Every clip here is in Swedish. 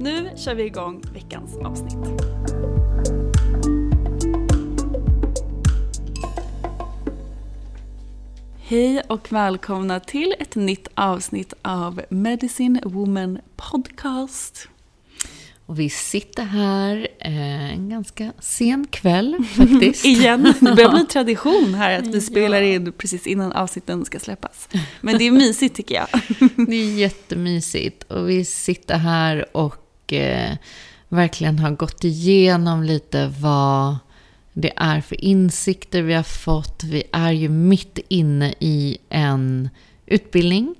Nu kör vi igång veckans avsnitt. Hej och välkomna till ett nytt avsnitt av Medicine Woman Podcast. Och vi sitter här eh, en ganska sen kväll faktiskt. Igen, det börjar bli tradition här att vi spelar in precis innan avsnitten ska släppas. Men det är mysigt tycker jag. Det är jättemysigt. Och vi sitter här och eh, verkligen har gått igenom lite vad det är för insikter vi har fått. Vi är ju mitt inne i en utbildning,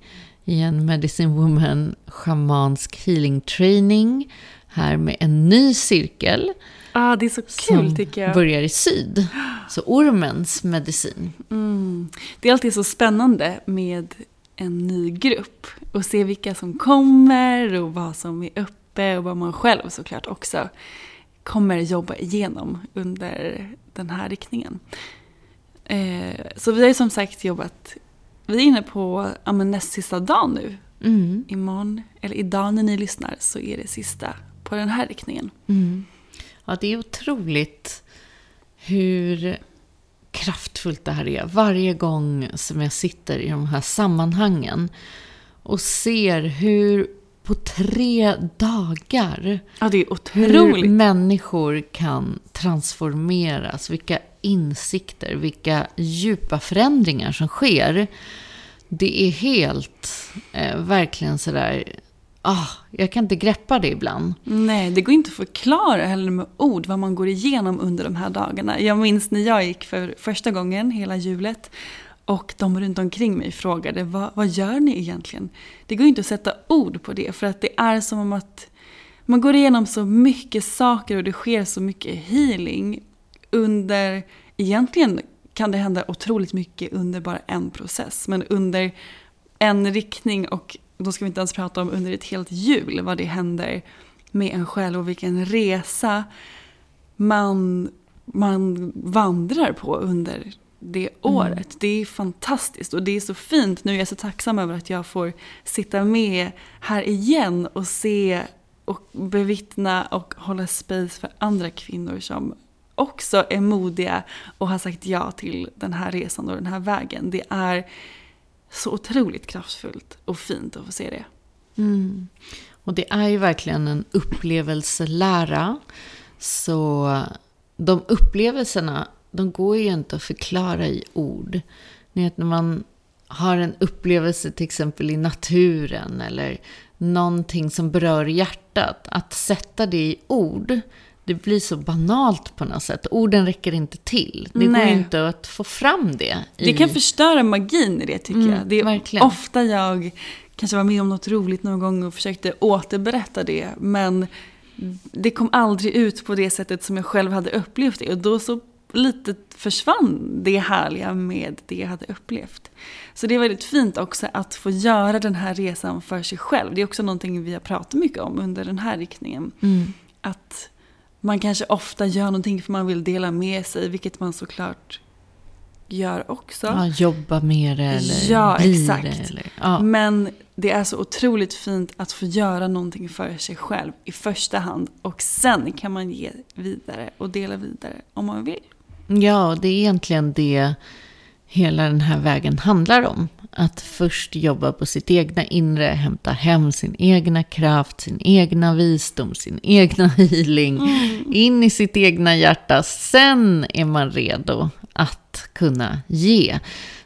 i en Medicine Woman schamansk healing training. Här med en ny cirkel Ah, det är så kul som tycker jag. börjar i syd. Så ormens medicin. Mm. Det är alltid så spännande med en ny grupp och se vilka som kommer och vad som är uppe och vad man själv såklart också kommer jobba igenom under den här riktningen. Eh, så vi har ju som sagt jobbat, vi är inne på ja, näst sista dagen nu. Mm. Imorgon, eller idag när ni lyssnar, så är det sista på den här riktningen. Mm. Ja, det är otroligt hur kraftfullt det här är. Varje gång som jag sitter i de här sammanhangen och ser hur på tre dagar Ja, det är hur otroligt. människor kan transformeras, vilka insikter, vilka djupa förändringar som sker. Det är helt, eh, verkligen sådär, ah, jag kan inte greppa det ibland. Nej, det går inte att förklara heller med ord vad man går igenom under de här dagarna. Jag minns när jag gick för första gången hela julet och de runt omkring mig frågade vad, vad gör ni egentligen? Det går inte att sätta ord på det för att det är som om att man går igenom så mycket saker och det sker så mycket healing under, egentligen kan det hända otroligt mycket under bara en process, men under en riktning och då ska vi inte ens prata om under ett helt jul vad det händer med en själv och vilken resa man, man vandrar på under det året. Det är fantastiskt och det är så fint. Nu är jag så tacksam över att jag får sitta med här igen och se och bevittna och hålla space för andra kvinnor som också är modiga och har sagt ja till den här resan och den här vägen. Det är så otroligt kraftfullt och fint att få se det. Mm. Och det är ju verkligen en upplevelselära. Så de upplevelserna, de går ju inte att förklara i ord. Ni vet när man har en upplevelse till exempel i naturen eller någonting som berör hjärtat, att sätta det i ord, det blir så banalt på något sätt. Orden räcker inte till. Det Nej. går inte att få fram det. Det i- kan förstöra magin i det tycker Mm, jag. Det är verkligen. ofta jag kanske var med om något roligt någon gång och försökte återberätta det. Men det kom aldrig ut på det sättet som jag själv hade upplevt det. Och då så lite försvann det härliga med det jag hade upplevt. Så det är väldigt fint också att få göra den här resan för sig själv. Det är också någonting vi har pratat mycket om under den här riktningen. Mm. Att man kanske ofta gör någonting för man vill dela med sig, vilket man såklart gör också. Ja, jobba med det eller Ja, bli exakt. det. Eller, ja. Men det är så otroligt fint att få göra någonting för sig själv i första hand. Och sen kan man ge vidare och dela vidare om man vill. Ja, det är egentligen det hela den här vägen handlar om. Att först jobba på sitt egna inre, hämta hem sin egna kraft, sin egna visdom, sin egna healing, in i sitt egna hjärta. Sen är man redo att kunna ge.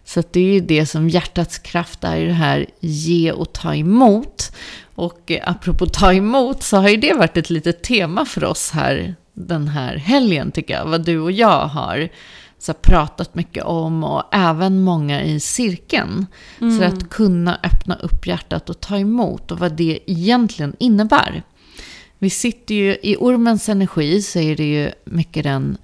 Så det är ju det som hjärtats kraft är, det här ge och ta emot. Och apropå ta emot så har ju det varit ett litet tema för oss här den här helgen tycker jag. Vad du och jag har så pratat mycket om och även många i cirkeln. Så att kunna öppna upp hjärtat och ta emot och vad det egentligen innebär. Vi sitter ju i ormens energi så är det ju mycket den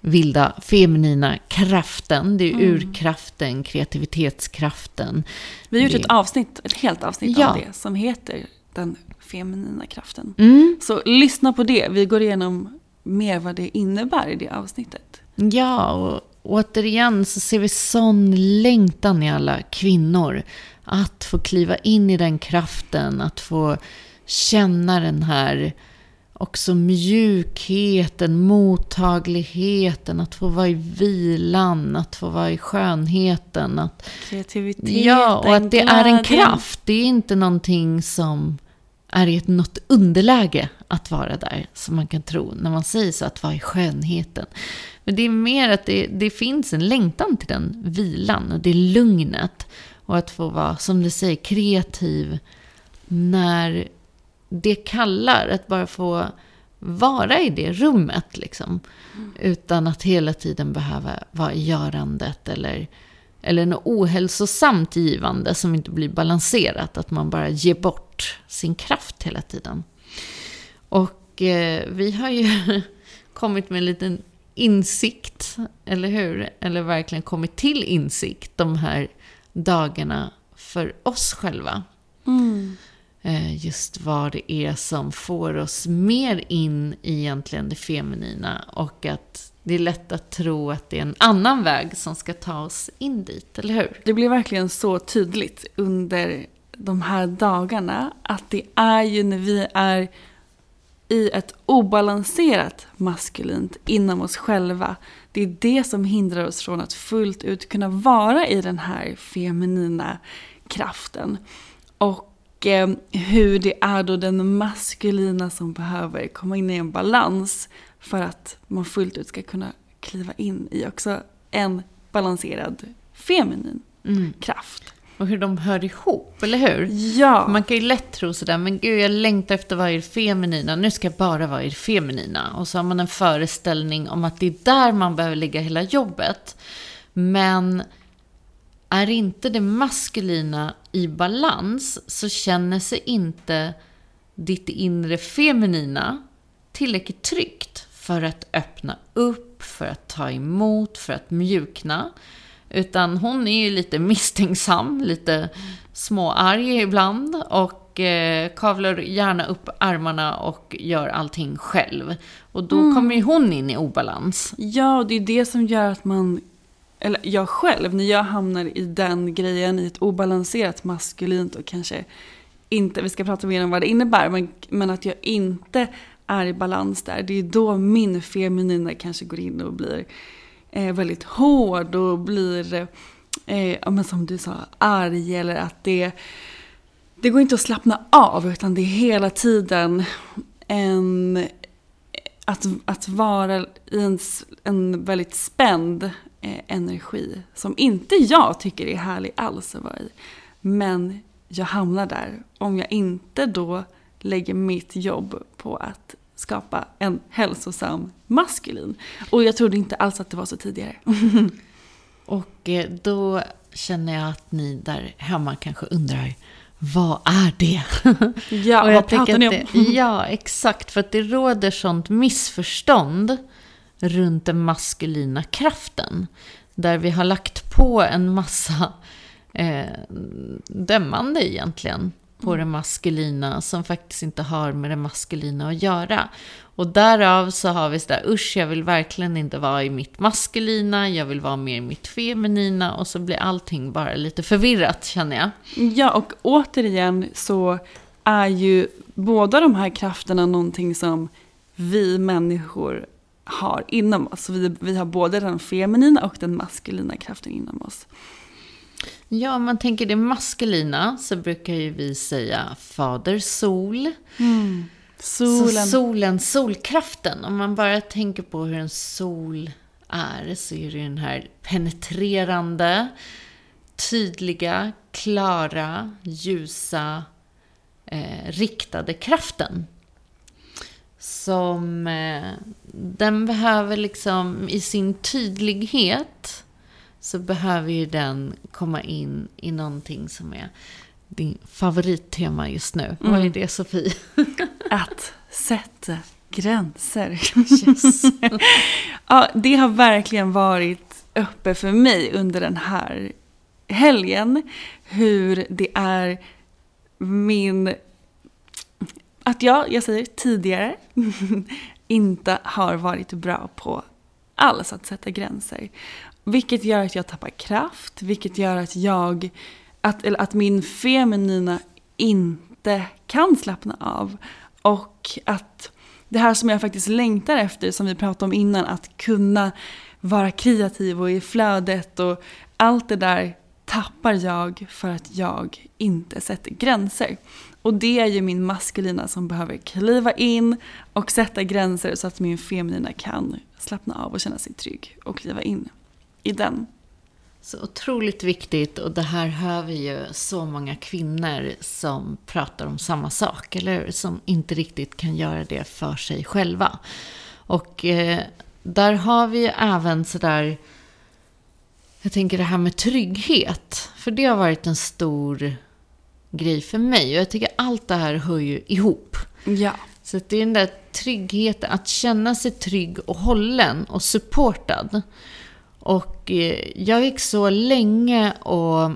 vilda feminina kraften. Det är ju urkraften, kreativitetskraften. Vi har gjort Det- ett avsnitt, ett helt avsnitt Ja. av det som heter Den feminina kraften. Mm. Så lyssna på det. Vi går igenom mer vad det innebär i det avsnittet. Ja, och återigen så ser vi sån längtan i alla kvinnor. Att få kliva in i den kraften, att få känna den här också mjukheten, mottagligheten, att få vara i vilan, att få vara i skönheten. Att, Kreativiteten, ja, och att det är en kraft. Det är inte någonting som är i ett något underläge att vara där, som man kan tro när man säger så, att vara i skönheten. Men det är mer att det, det finns en längtan till den vilan och det lugnet. Och att få vara, som du säger, kreativ när det kallar. Att bara få vara i det rummet liksom. Utan att hela tiden behöva vara i görandet eller, eller något ohälsosamt givande som inte blir balanserat. Att man bara ger bort sin kraft hela tiden. Och eh, vi har ju kommit med en liten insikt, eller hur? Eller verkligen kommit till insikt de här dagarna för oss själva. Mm. Eh, just vad det är som får oss mer in i egentligen det feminina och att det är lätt att tro att det är en annan väg som ska ta oss in dit, eller hur? Det blir verkligen så tydligt under de här dagarna att det är ju när vi är i ett obalanserat maskulint inom oss själva. Det är det som hindrar oss från att fullt ut kunna vara i den här feminina kraften. Och eh, hur det är då den maskulina som behöver komma in i en balans för att man fullt ut ska kunna kliva in i också en balanserad feminin kraft. Och hur de hör ihop, eller hur? Ja, Man kan ju lätt tro sådär, men gud jag längtar efter att vara i det feminina, nu ska jag bara vara i det feminina. Och så har man en föreställning om att det är där man behöver lägga hela jobbet. Men är inte det maskulina i balans så känner sig inte ditt inre feminina tillräckligt tryggt för att öppna upp, för att ta emot, för att mjukna. Utan hon är ju lite misstänksam, lite småarg ibland och eh, kavlar gärna upp armarna och gör allting själv. Och då kommer ju hon in i obalans. ja, och det är det som gör att man, eller jag själv, när jag hamnar i den grejen, i ett obalanserat maskulint och kanske inte, vi ska prata mer om vad det innebär, men, men att jag inte är i balans där, det är då min feminina kanske går in och blir eh, väldigt hård och blir, eh, ja, men som du sa, arg eller att det det går inte att slappna av utan det är hela tiden en, att, att vara i en, en väldigt spänd eh, energi som inte jag tycker är härlig alls att vara i. Men jag hamnar där om jag inte då lägger mitt jobb på att skapa en hälsosam maskulin. Och jag trodde inte alls att det var så tidigare. Och eh, då känner jag att ni där hemma kanske undrar vad är det? Ja, vad jag pratar ni om? det, Ja, exakt. För att det råder sånt missförstånd runt den maskulina kraften. Där vi har lagt på en massa eh, dömande egentligen på det maskulina som faktiskt inte har med det maskulina att göra. Och därav så har vi sådär, usch jag vill verkligen inte vara i mitt maskulina, jag vill vara mer i mitt feminina och så blir allting bara lite förvirrat känner jag. Ja, och återigen så är ju båda de här krafterna någonting som vi människor har inom oss. Vi, vi har både den feminina och den maskulina kraften inom oss. Ja, om man tänker det maskulina så brukar ju vi säga fader sol. Solen. Så solen, solkraften, om man bara tänker på hur en sol är så är det ju den här penetrerande, tydliga, klara, ljusa, eh, riktade kraften. Som eh, den behöver liksom i sin tydlighet så behöver ju den komma in i någonting som är din favorittema just nu. Vad är det Sofie? Att sätta gränser. Yes. Ja, det har verkligen varit uppe för mig under den här helgen. Hur det är min... Att jag, jag säger tidigare, inte har varit bra på alls att sätta gränser. Vilket gör att jag tappar kraft, vilket gör att jag... Att, eller att min feminina inte kan slappna av. Och att det här som jag faktiskt längtar efter, som vi pratade om innan, att kunna vara kreativ och i flödet och allt det där tappar jag för att jag inte sätter gränser. Och det är ju min maskulina som behöver kliva in och sätta gränser så att min feminina kan slappna av och känna sig trygg och kliva in i den. Så otroligt viktigt och det här hör vi ju så många kvinnor som pratar om samma sak, eller hur? Som inte riktigt kan göra det för sig själva. Och eh, där har vi ju även sådär, jag tänker det här med trygghet. För det har varit en stor grej för mig och jag tycker allt det här hör ju ihop. Ja. Så det är den där tryggheten, att känna sig trygg och hållen och supportad. Och eh, jag gick så länge och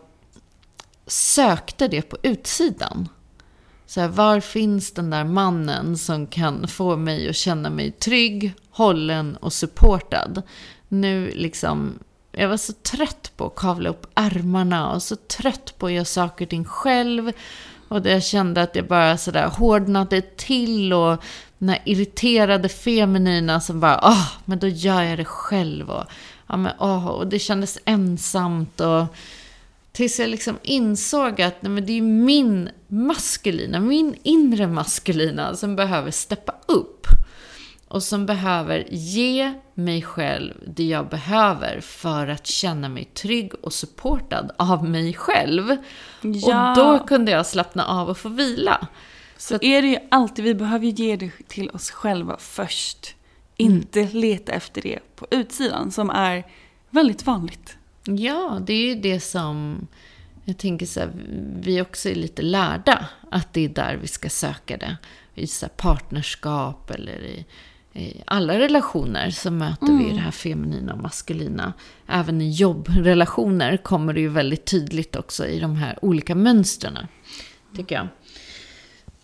sökte det på utsidan. Så här, var finns den där mannen som kan få mig att känna mig trygg, hållen och supportad? Nu liksom, jag var så trött på att kavla upp ärmarna och så trött på att göra saker och ting själv. Och jag kände att jag bara sådär hårdnade till och den här irriterade feminina som bara, åh, men då gör jag det själv. Och, ja, men, åh, och det kändes ensamt och tills jag liksom insåg att nej, men det är min maskulina, min inre maskulina som behöver steppa upp. Och som behöver ge mig själv det jag behöver för att känna mig trygg och supportad av mig själv. Ja. Och då kunde jag slappna av och få vila. Så är det ju alltid, vi behöver ge det till oss själva först. Inte leta efter det på utsidan som är väldigt vanligt. Ja, det är ju det som jag tänker så här, vi också är lite lärda att det är där vi ska söka det. I så partnerskap eller i, i alla relationer så möter vi det här feminina och maskulina. Även i jobbrelationer kommer det ju väldigt tydligt också i de här olika mönstren. Tycker jag.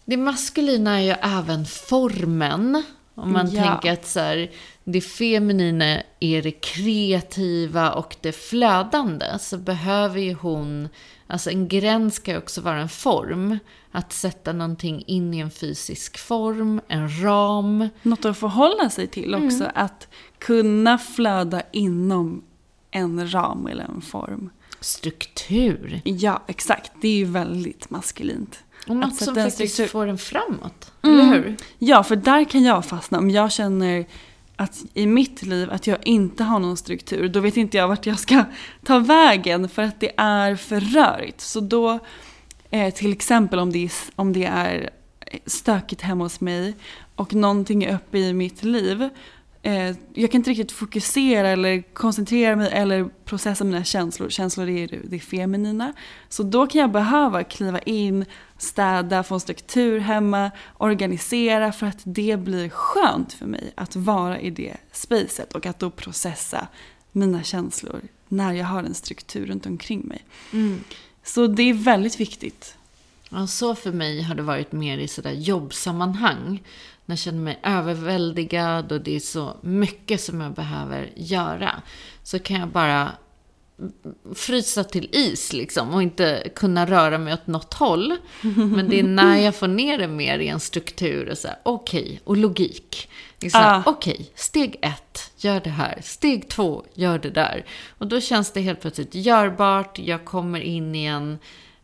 Det maskulina är ju även formen. Om man Ja. tänker att så här, det feminina är det kreativa och det flödande. Så behöver ju hon, alltså en gräns ska ju också vara en form. Att sätta någonting in i en fysisk form, en ram. Något att förhålla sig till också. Att kunna flöda inom en ram eller en form. Struktur. Ja, exakt. Det är ju väldigt maskulint. Och Att något sätta som faktiskt struktur. får en framåt. Mm. Eller hur? Ja, för där kan jag fastna. Om jag känner att i mitt liv att jag inte har någon struktur, då vet inte jag vart jag ska ta vägen för att det är för rörigt. Så då Eh, till exempel om det, om det är stökigt hemma hos mig och någonting är uppe i mitt liv. Eh, jag kan inte riktigt fokusera eller koncentrera mig eller processa mina känslor. Känslor är det feminina. Så då kan jag behöva kliva in, städa, få en struktur hemma, organisera för att det blir skönt för mig att vara i det spacet och att då processa mina känslor när jag har en struktur runt omkring mig. Mm. Så det är väldigt viktigt. Ja, så för mig har det varit mer i sådär jobbsammanhang. När jag känner mig överväldigad och det är så mycket som jag behöver göra. Så kan jag bara frysa till is liksom och inte kunna röra mig åt något håll. Men det är när jag får ner det mer i en struktur och så okej, okay, och logik. Ah. Okej, okay, steg ett, gör det här. Steg två, gör det där. Och då känns det helt plötsligt görbart. Jag kommer in i en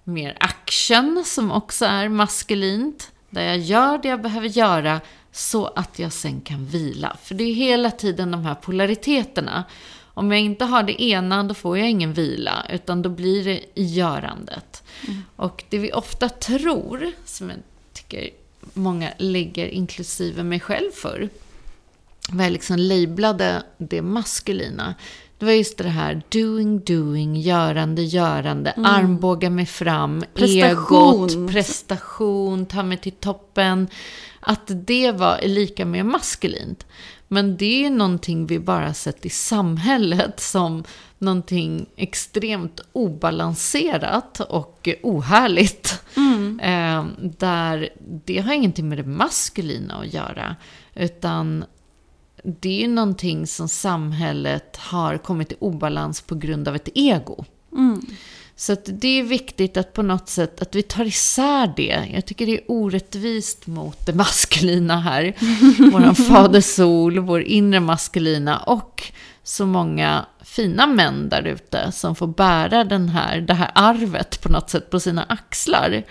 mer action som också är maskulint. Där jag gör det jag behöver göra så att jag sen kan vila. För det är hela tiden de här polariteterna. Om jag inte har det ena, då får jag ingen vila, utan då blir det i görandet. Mm. Och det vi ofta tror, som jag tycker många lägger, inklusive mig själv för, vad jag liksom lablade det maskulina, det var just det här doing, doing, görande, görande, mm. armbåga mig fram, prestation. egot, prestation, ta mig till toppen. Att det var lika med maskulint. Men det är någonting vi bara sett i samhället som någonting extremt obalanserat och ohärligt. Mm. Eh, där det har ingenting med det maskulina att göra. Utan det är någonting som samhället har kommit i obalans på grund av ett ego. Mm. Så det är viktigt att på något sätt att vi tar isär det. Jag tycker det är orättvist mot det maskulina här. Vår fader sol, vår inre maskulina och så många fina män där ute som får bära den här, det här arvet på något sätt på sina axlar.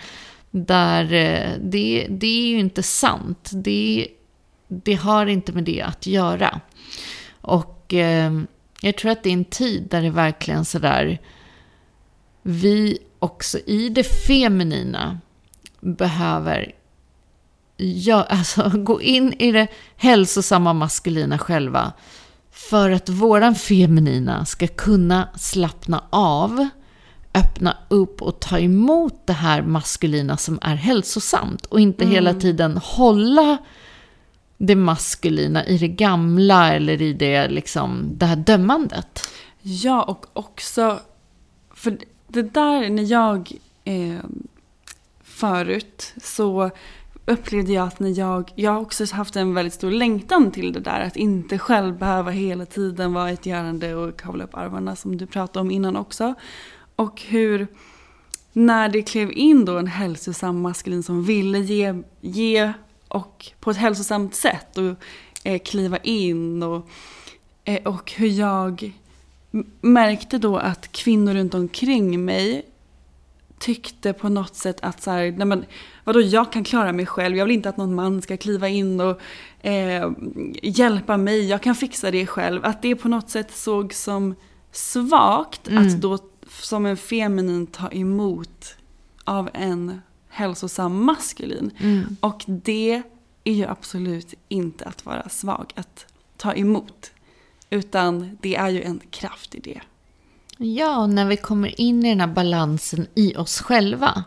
Där eh, det, det är ju inte sant. Det, det har inte med det att göra. Och eh, jag tror att det är en tid där det verkligen sådär vi också i det feminina behöver ja, alltså, gå in i det hälsosamma maskulina själva. För att våran feminina ska kunna slappna av, öppna upp och ta emot det här maskulina som är hälsosamt. Och inte mm. hela tiden hålla det maskulina i det gamla eller i det, liksom, det här dömandet. Ja, och också, för det där när jag eh, förut så upplevde jag att när jag, jag har också haft en väldigt stor längtan till det där att inte själv behöva hela tiden vara ett görande och kavla upp armarna som du pratade om innan också. Och hur när det klev in då en hälsosam maskulin som ville ge, ge och på ett hälsosamt sätt och eh, kliva in och, eh, och hur jag märkte då att kvinnor runt omkring mig tyckte på något sätt att så här, nej men vadå jag kan klara mig själv, jag vill inte att någon man ska kliva in och eh, hjälpa mig, jag kan fixa det själv. Att det på något sätt såg som svagt mm. att då som en feminin ta emot av en hälsosam maskulin. Mm. Och det är ju absolut inte att vara svag, att ta emot. Utan det är ju en kraft i det. Ja, och när vi kommer in i den här balansen i oss själva.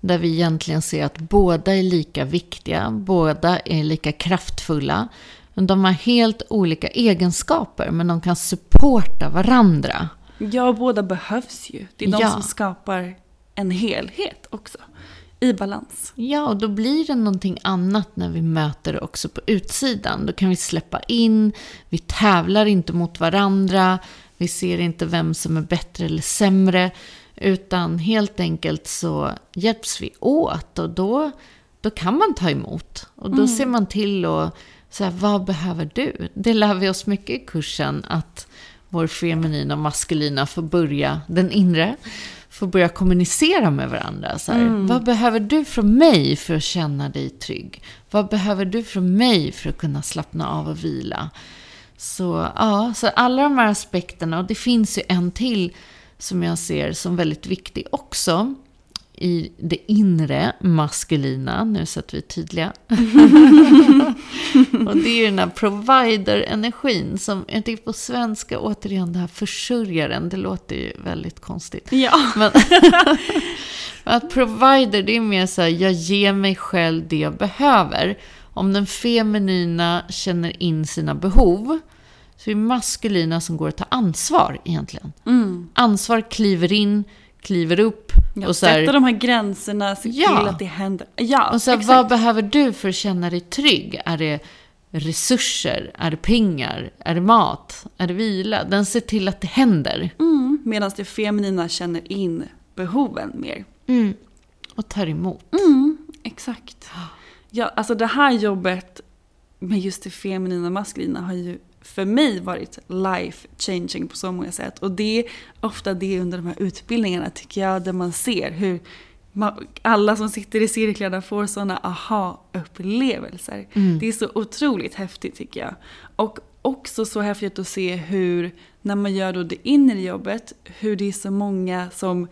Där vi egentligen ser att båda är lika viktiga, båda är lika kraftfulla. Men de har helt olika egenskaper, men de kan supporta varandra. Ja, båda behövs ju. Det är de ja. som skapar en helhet också i balans. Ja, och då blir det någonting annat när vi möter det också på utsidan. Då kan vi släppa in, vi tävlar inte mot varandra, vi ser inte vem som är bättre eller sämre, utan helt enkelt så hjälps vi åt och då, då kan man ta emot. Och då mm. ser man till och så här, vad behöver du? Det lär vi oss mycket i kursen, att vår feminina och maskulina får börja den inre få börja kommunicera med varandra. Så här, mm. Vad behöver du från mig för att känna dig trygg? Vad behöver du från mig för att kunna slappna av och vila? Så, ja, så alla de här aspekterna, och det finns ju en till som jag ser som väldigt viktig också i det inre maskulina, nu så att vi är tydliga. och det är den här provider-energin som, jag tänker på svenska, återigen det här försörjaren, det låter ju väldigt konstigt. Ja. Men att provider, det är mer så här, jag ger mig själv det jag behöver. Om den feminina känner in sina behov, så är det maskulina som går att ta ansvar egentligen. Mm. Ansvar kliver in, kliver upp. Ja, och så här, sätta de här gränserna, se Ja. till att det händer. Ja, och så här, vad behöver du för att känna dig trygg? Är det resurser? Är det pengar? Är det mat? Är det vila? Den ser till att det händer. Mm, Medan det feminina känner in behoven mer. Mm. Och tar emot. Exakt. Ja, alltså det här jobbet med just det feminina och maskulina har ju för mig varit life changing på så många sätt. Och det är ofta det under de här utbildningarna tycker jag, där man ser hur alla som sitter i cirklarna får sådana aha-upplevelser. Det är så otroligt häftigt tycker jag. Och också så häftigt att se hur, när man gör då det inre jobbet, hur det är så många som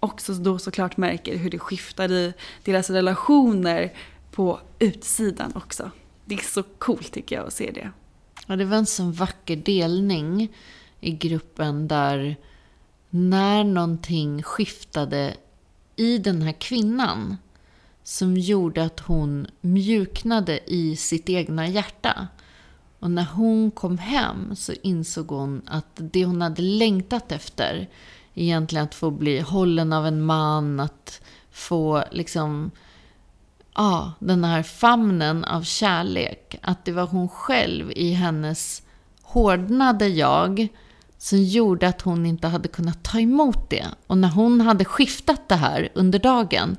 också då såklart märker hur det skiftar i deras relationer på utsidan också. Det är så coolt tycker jag att se det. Ja, det var en sån vacker delning i gruppen där när någonting skiftade i den här kvinnan som gjorde att hon mjuknade i sitt egna hjärta. Och när hon kom hem så insåg hon att det hon hade längtat efter, egentligen att få bli hållen av en man, att få liksom ja, den här famnen av kärlek. Att det var hon själv i hennes hårdnade jag som gjorde att hon inte hade kunnat ta emot det. Och när hon hade skiftat det här under dagen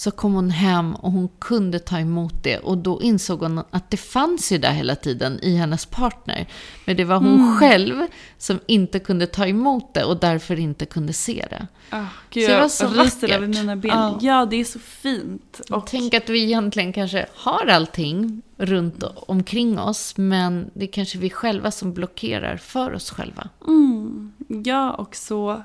så kom hon hem och hon kunde ta emot det. Och då insåg hon att det fanns ju där hela tiden i hennes partner. Men det var hon själv som inte kunde ta emot det och därför inte kunde se det. Ah, gud, Så det var så vackert. över mina ben. Ja. Ja. det är så fint. Och tänk att vi egentligen kanske har allting runt omkring oss, men det är kanske vi själva som blockerar för oss själva. Mm, ja, och så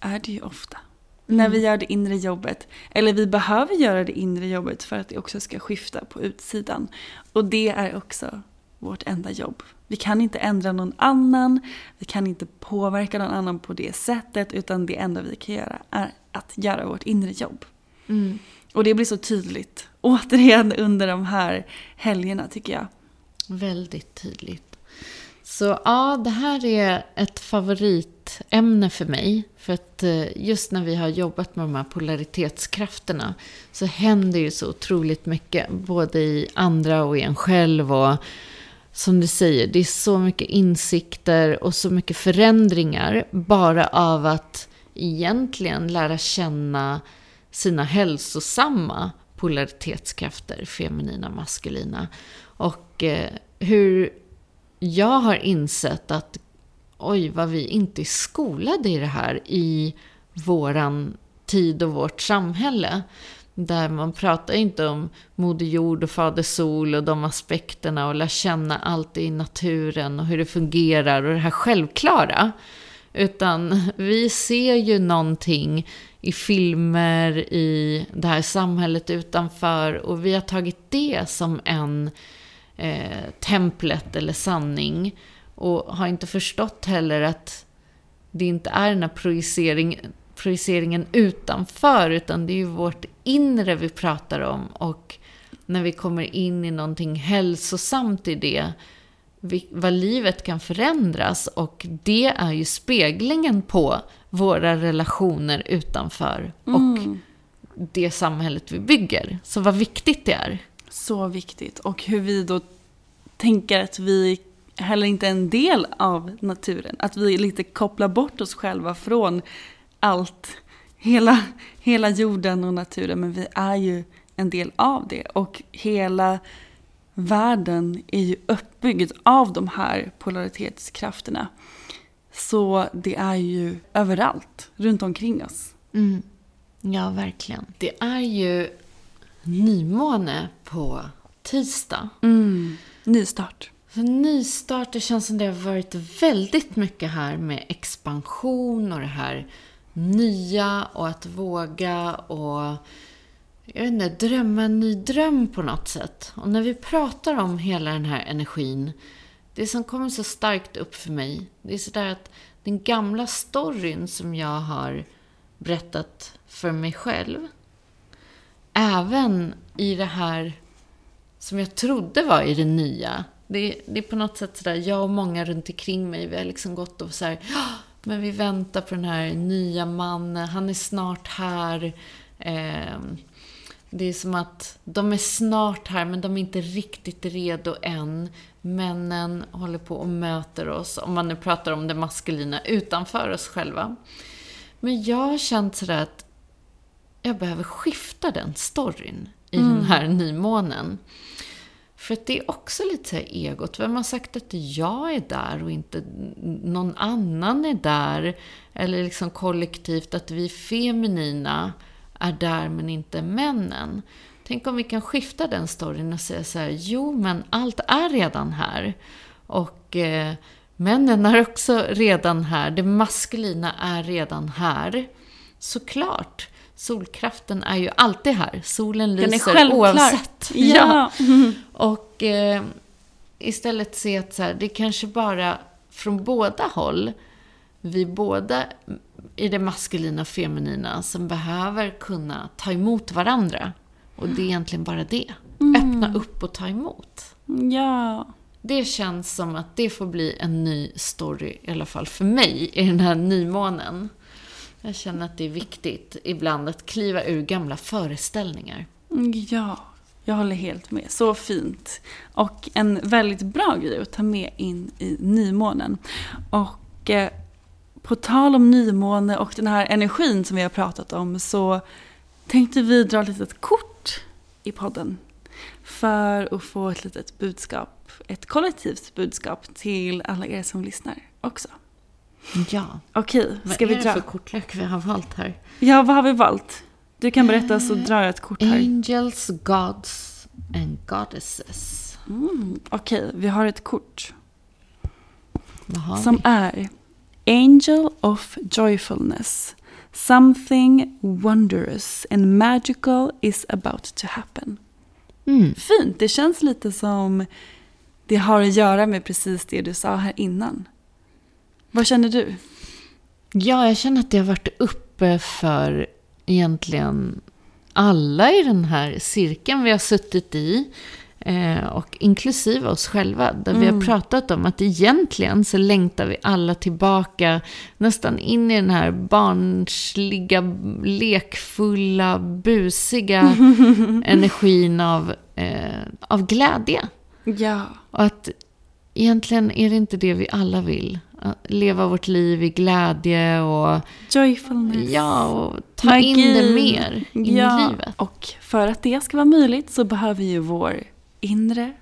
är det ju ofta. När vi gör det inre jobbet. Eller vi behöver göra det inre jobbet för att det också ska skifta på utsidan. Och det är också vårt enda jobb. Vi kan inte ändra någon annan, vi kan inte påverka någon annan på det sättet, utan det enda vi kan göra är att göra vårt inre jobb. Och det blir så tydligt, återigen under de här helgerna tycker jag. Väldigt tydligt. Så ja, det här är ett ämne för mig. För att eh, just när vi har jobbat med de här polaritetskrafterna så händer ju så otroligt mycket. Både i andra och i en själv. Och som du säger, det är så mycket insikter och så mycket förändringar bara av att egentligen lära känna sina hälsosamma polaritetskrafter, feminina, maskulina. Och eh, hur jag har insett att oj, vad vi inte är skolade i det här i våran tid och vårt samhälle. Där man pratar inte om Moder Jord och Fader Sol och de aspekterna och lär känna allt i naturen och hur det fungerar och det här självklara. Utan vi ser ju någonting i filmer, i det här samhället utanför och vi har tagit det som en eh, templet eller sanning. Och har inte förstått heller att det inte är den här projicering, projiceringen utanför, utan det är ju vårt inre vi pratar om. Och när vi kommer in i någonting hälsosamt i det, vad livet kan förändras. Och det är ju speglingen på våra relationer utanför och det samhället vi bygger. Så vad viktigt det är. Så viktigt. Och hur vi då tänker att vi heller inte en del av naturen. Att vi lite kopplar bort oss själva från allt, hela, hela jorden och naturen. Men vi är ju en del av det. Och hela världen är ju uppbyggd av de här polaritetskrafterna. Så det är ju överallt, runt omkring oss. Mm. Ja, verkligen. Det är ju nymåne på tisdag. Nystart. Nystart, det känns som det har varit väldigt mycket här med expansion och det här nya och att våga och jag vet inte, drömma en ny dröm på något sätt. Och när vi pratar om hela den här energin, det som kommer så starkt upp för mig, det är sådär att den gamla storyn som jag har berättat för mig själv, även i det här som jag trodde var i det nya. Det, det är på något sätt sådär, jag och många runt omkring mig, vi har liksom gått och så här, men vi väntar på den här nya mannen, han är snart här. Eh, det är som att de är snart här, men de är inte riktigt redo än. Männen håller på och möter oss, om man nu pratar om det maskulina, utanför oss själva. Men jag har känt sådär att jag behöver skifta den storyn i mm. den här nymånen. För att det är också lite så här egot. Vem har sagt att jag är där och inte någon annan är där? Eller liksom kollektivt att vi feminina är där men inte männen. Tänk om vi kan skifta den storyn och säga så här, jo men allt är redan här. Och eh, männen är också redan här, det maskulina är redan här. Såklart. Solkraften är ju alltid här. Solen lyser oavsett. Ja. ja. Och eh, istället se att så här, det kanske bara från båda håll, vi båda i det maskulina och feminina som behöver kunna ta emot varandra. Och det är egentligen bara det. Mm. Öppna upp och ta emot. Ja. Det känns som att det får bli en ny story, i alla fall för mig, i den här nymånen. Jag känner att det är viktigt ibland att kliva ur gamla föreställningar. Mm, ja, jag håller helt med. Så fint. Och en väldigt bra grej att ta med in i nymånen. Och eh, på tal om nymåne och den här energin som vi har pratat om så tänkte vi dra ett litet kort i podden. För att få ett litet budskap, ett kollektivt budskap till alla er som lyssnar också. Ja. Okej, ska vi dra? Vad är det för kortlek vi har valt här? Ja, vad har vi valt? Du kan berätta så drar jag ett kort här. Angels, Gods and Goddesses. Mm, Okej, okay, vi har ett kort. Vad som vi? är Angel of Joyfulness. Something wondrous and magical is about to happen. Mm. Fint, det känns lite som det har att göra med precis det du sa här innan. Vad känner du? Ja, jag känner att det har varit uppe för egentligen alla i den här cirkeln vi har suttit i. Eh, och inklusive oss själva. Där mm. vi har mm. pratat om att egentligen så längtar vi alla tillbaka nästan in i den här barnsliga, lekfulla, busiga energin av, eh, av glädje. Ja. Och att egentligen är det inte det vi alla vill leva vårt liv i glädje och... Joyfulness. Ja, och ta Magi. in det mer in ja. i livet. Och för att det ska vara möjligt så behöver ju vår inre,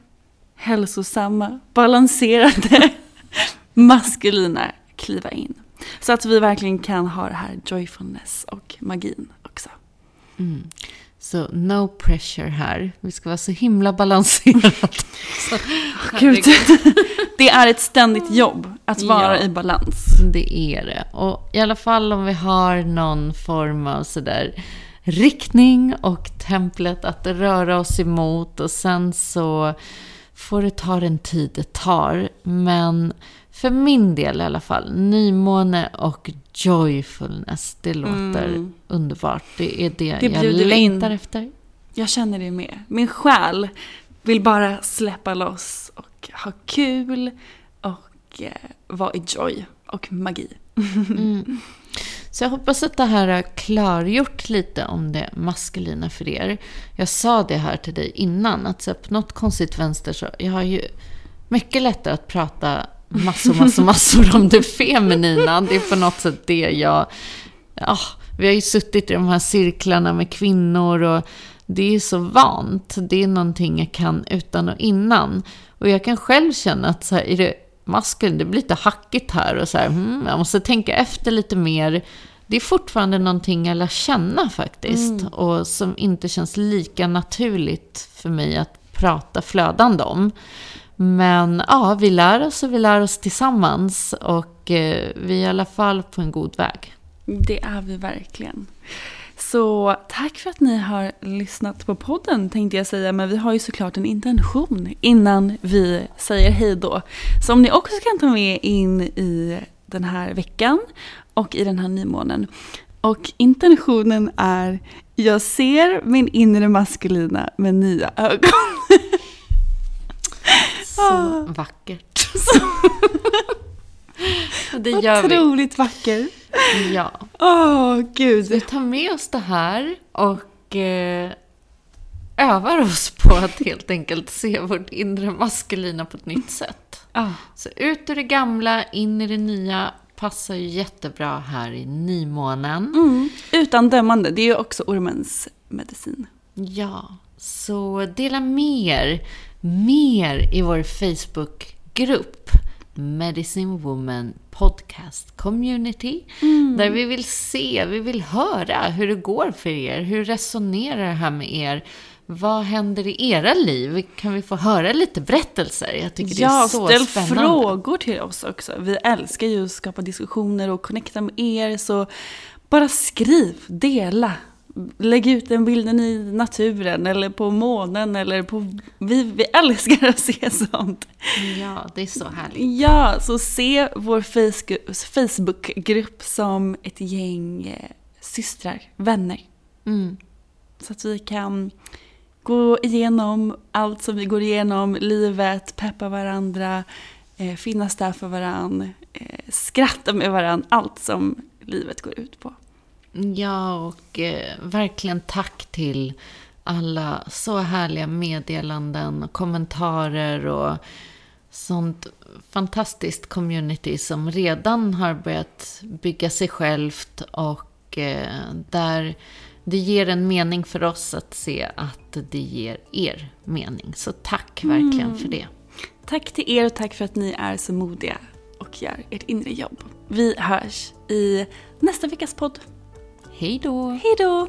hälsosamma, balanserade, maskulina kliva in. Så att vi verkligen kan ha det här joyfulness och magin också. Mm. Så no pressure här. Vi ska vara så himla balanserade. Gud. Det är ett ständigt jobb att vara ja, i balans. Det är det. Och i alla fall om vi har någon form av sådär riktning och templet att röra oss emot och sen så får det ta den tid det tar. Men för min del i alla fall, nymåne och joyfulness, det låter mm. underbart. Det är det, det jag längtar in. efter. Jag känner det med. Min själ vill bara släppa loss och ha kul och eh, vara i joy och magi. Mm. Så jag hoppas att det här har klargjort lite om det maskulina för er. Jag sa det här till dig innan, att så på något konstigt vänster så, jag har ju mycket lättare att prata massor, massor, massor om det feminina. Det är på något sätt det jag... Ja, vi har ju suttit i de här cirklarna med kvinnor och det är så vant. Det är någonting jag kan utan och innan. Och jag kan själv känna att så här, är det maskulin, det blir lite hackigt här och så här, hmm, jag måste tänka efter lite mer. Det är fortfarande någonting jag lär känna faktiskt. Mm. Och som inte känns lika naturligt för mig att prata flödande om. Men ja, vi lär oss och vi lär oss tillsammans och eh, vi är i alla fall på en god väg. Det är vi verkligen. Så tack för att ni har lyssnat på podden tänkte jag säga. Men vi har ju såklart en intention innan vi säger hej då. Som ni också kan ta med in i den här veckan och i den här nymånen. Och intentionen är, jag ser min inre maskulina med nya ögon. Så vackert. Så. det gör Otroligt vi. vacker. Ja. Åh, oh, gud. vi tar med oss det här och eh, övar oss på att helt enkelt se vårt inre maskulina på ett nytt sätt. Oh. Så ut ur det gamla, in i det nya passar ju jättebra här i nymånen. Mm. Utan dömande, det är ju också ormens medicin. Ja, så dela mer, mer i vår Facebookgrupp Medicine Woman Podcast Community. Mm. Där vi vill se, vi vill höra hur det går för er. Hur resonerar det här med er? Vad händer i era liv? Kan vi få höra lite berättelser? Jag tycker ja, det är så ställ spännande. frågor till oss också. Vi älskar ju att skapa diskussioner och connecta med er. Så bara skriv, dela. Lägg ut den bilden i naturen eller på månen eller på... Vi, vi älskar att se sånt. Ja, det är så härligt. Ja, så se vår Facebookgrupp som ett gäng eh, systrar, vänner. Mm. Så att vi kan gå igenom allt som vi går igenom, livet, peppa varandra, eh, finnas där för varandra, eh, skratta med varandra, allt som livet går ut på. Ja, och eh, verkligen tack till alla så härliga meddelanden och kommentarer och sånt fantastiskt community som redan har börjat bygga sig självt och eh, där det ger en mening för oss att se att det ger er mening. Så tack verkligen mm. för det. Tack till er och tack för att ni är så modiga och gör ert inre jobb. Vi hörs i nästa veckas podd. Hej då! Hej då!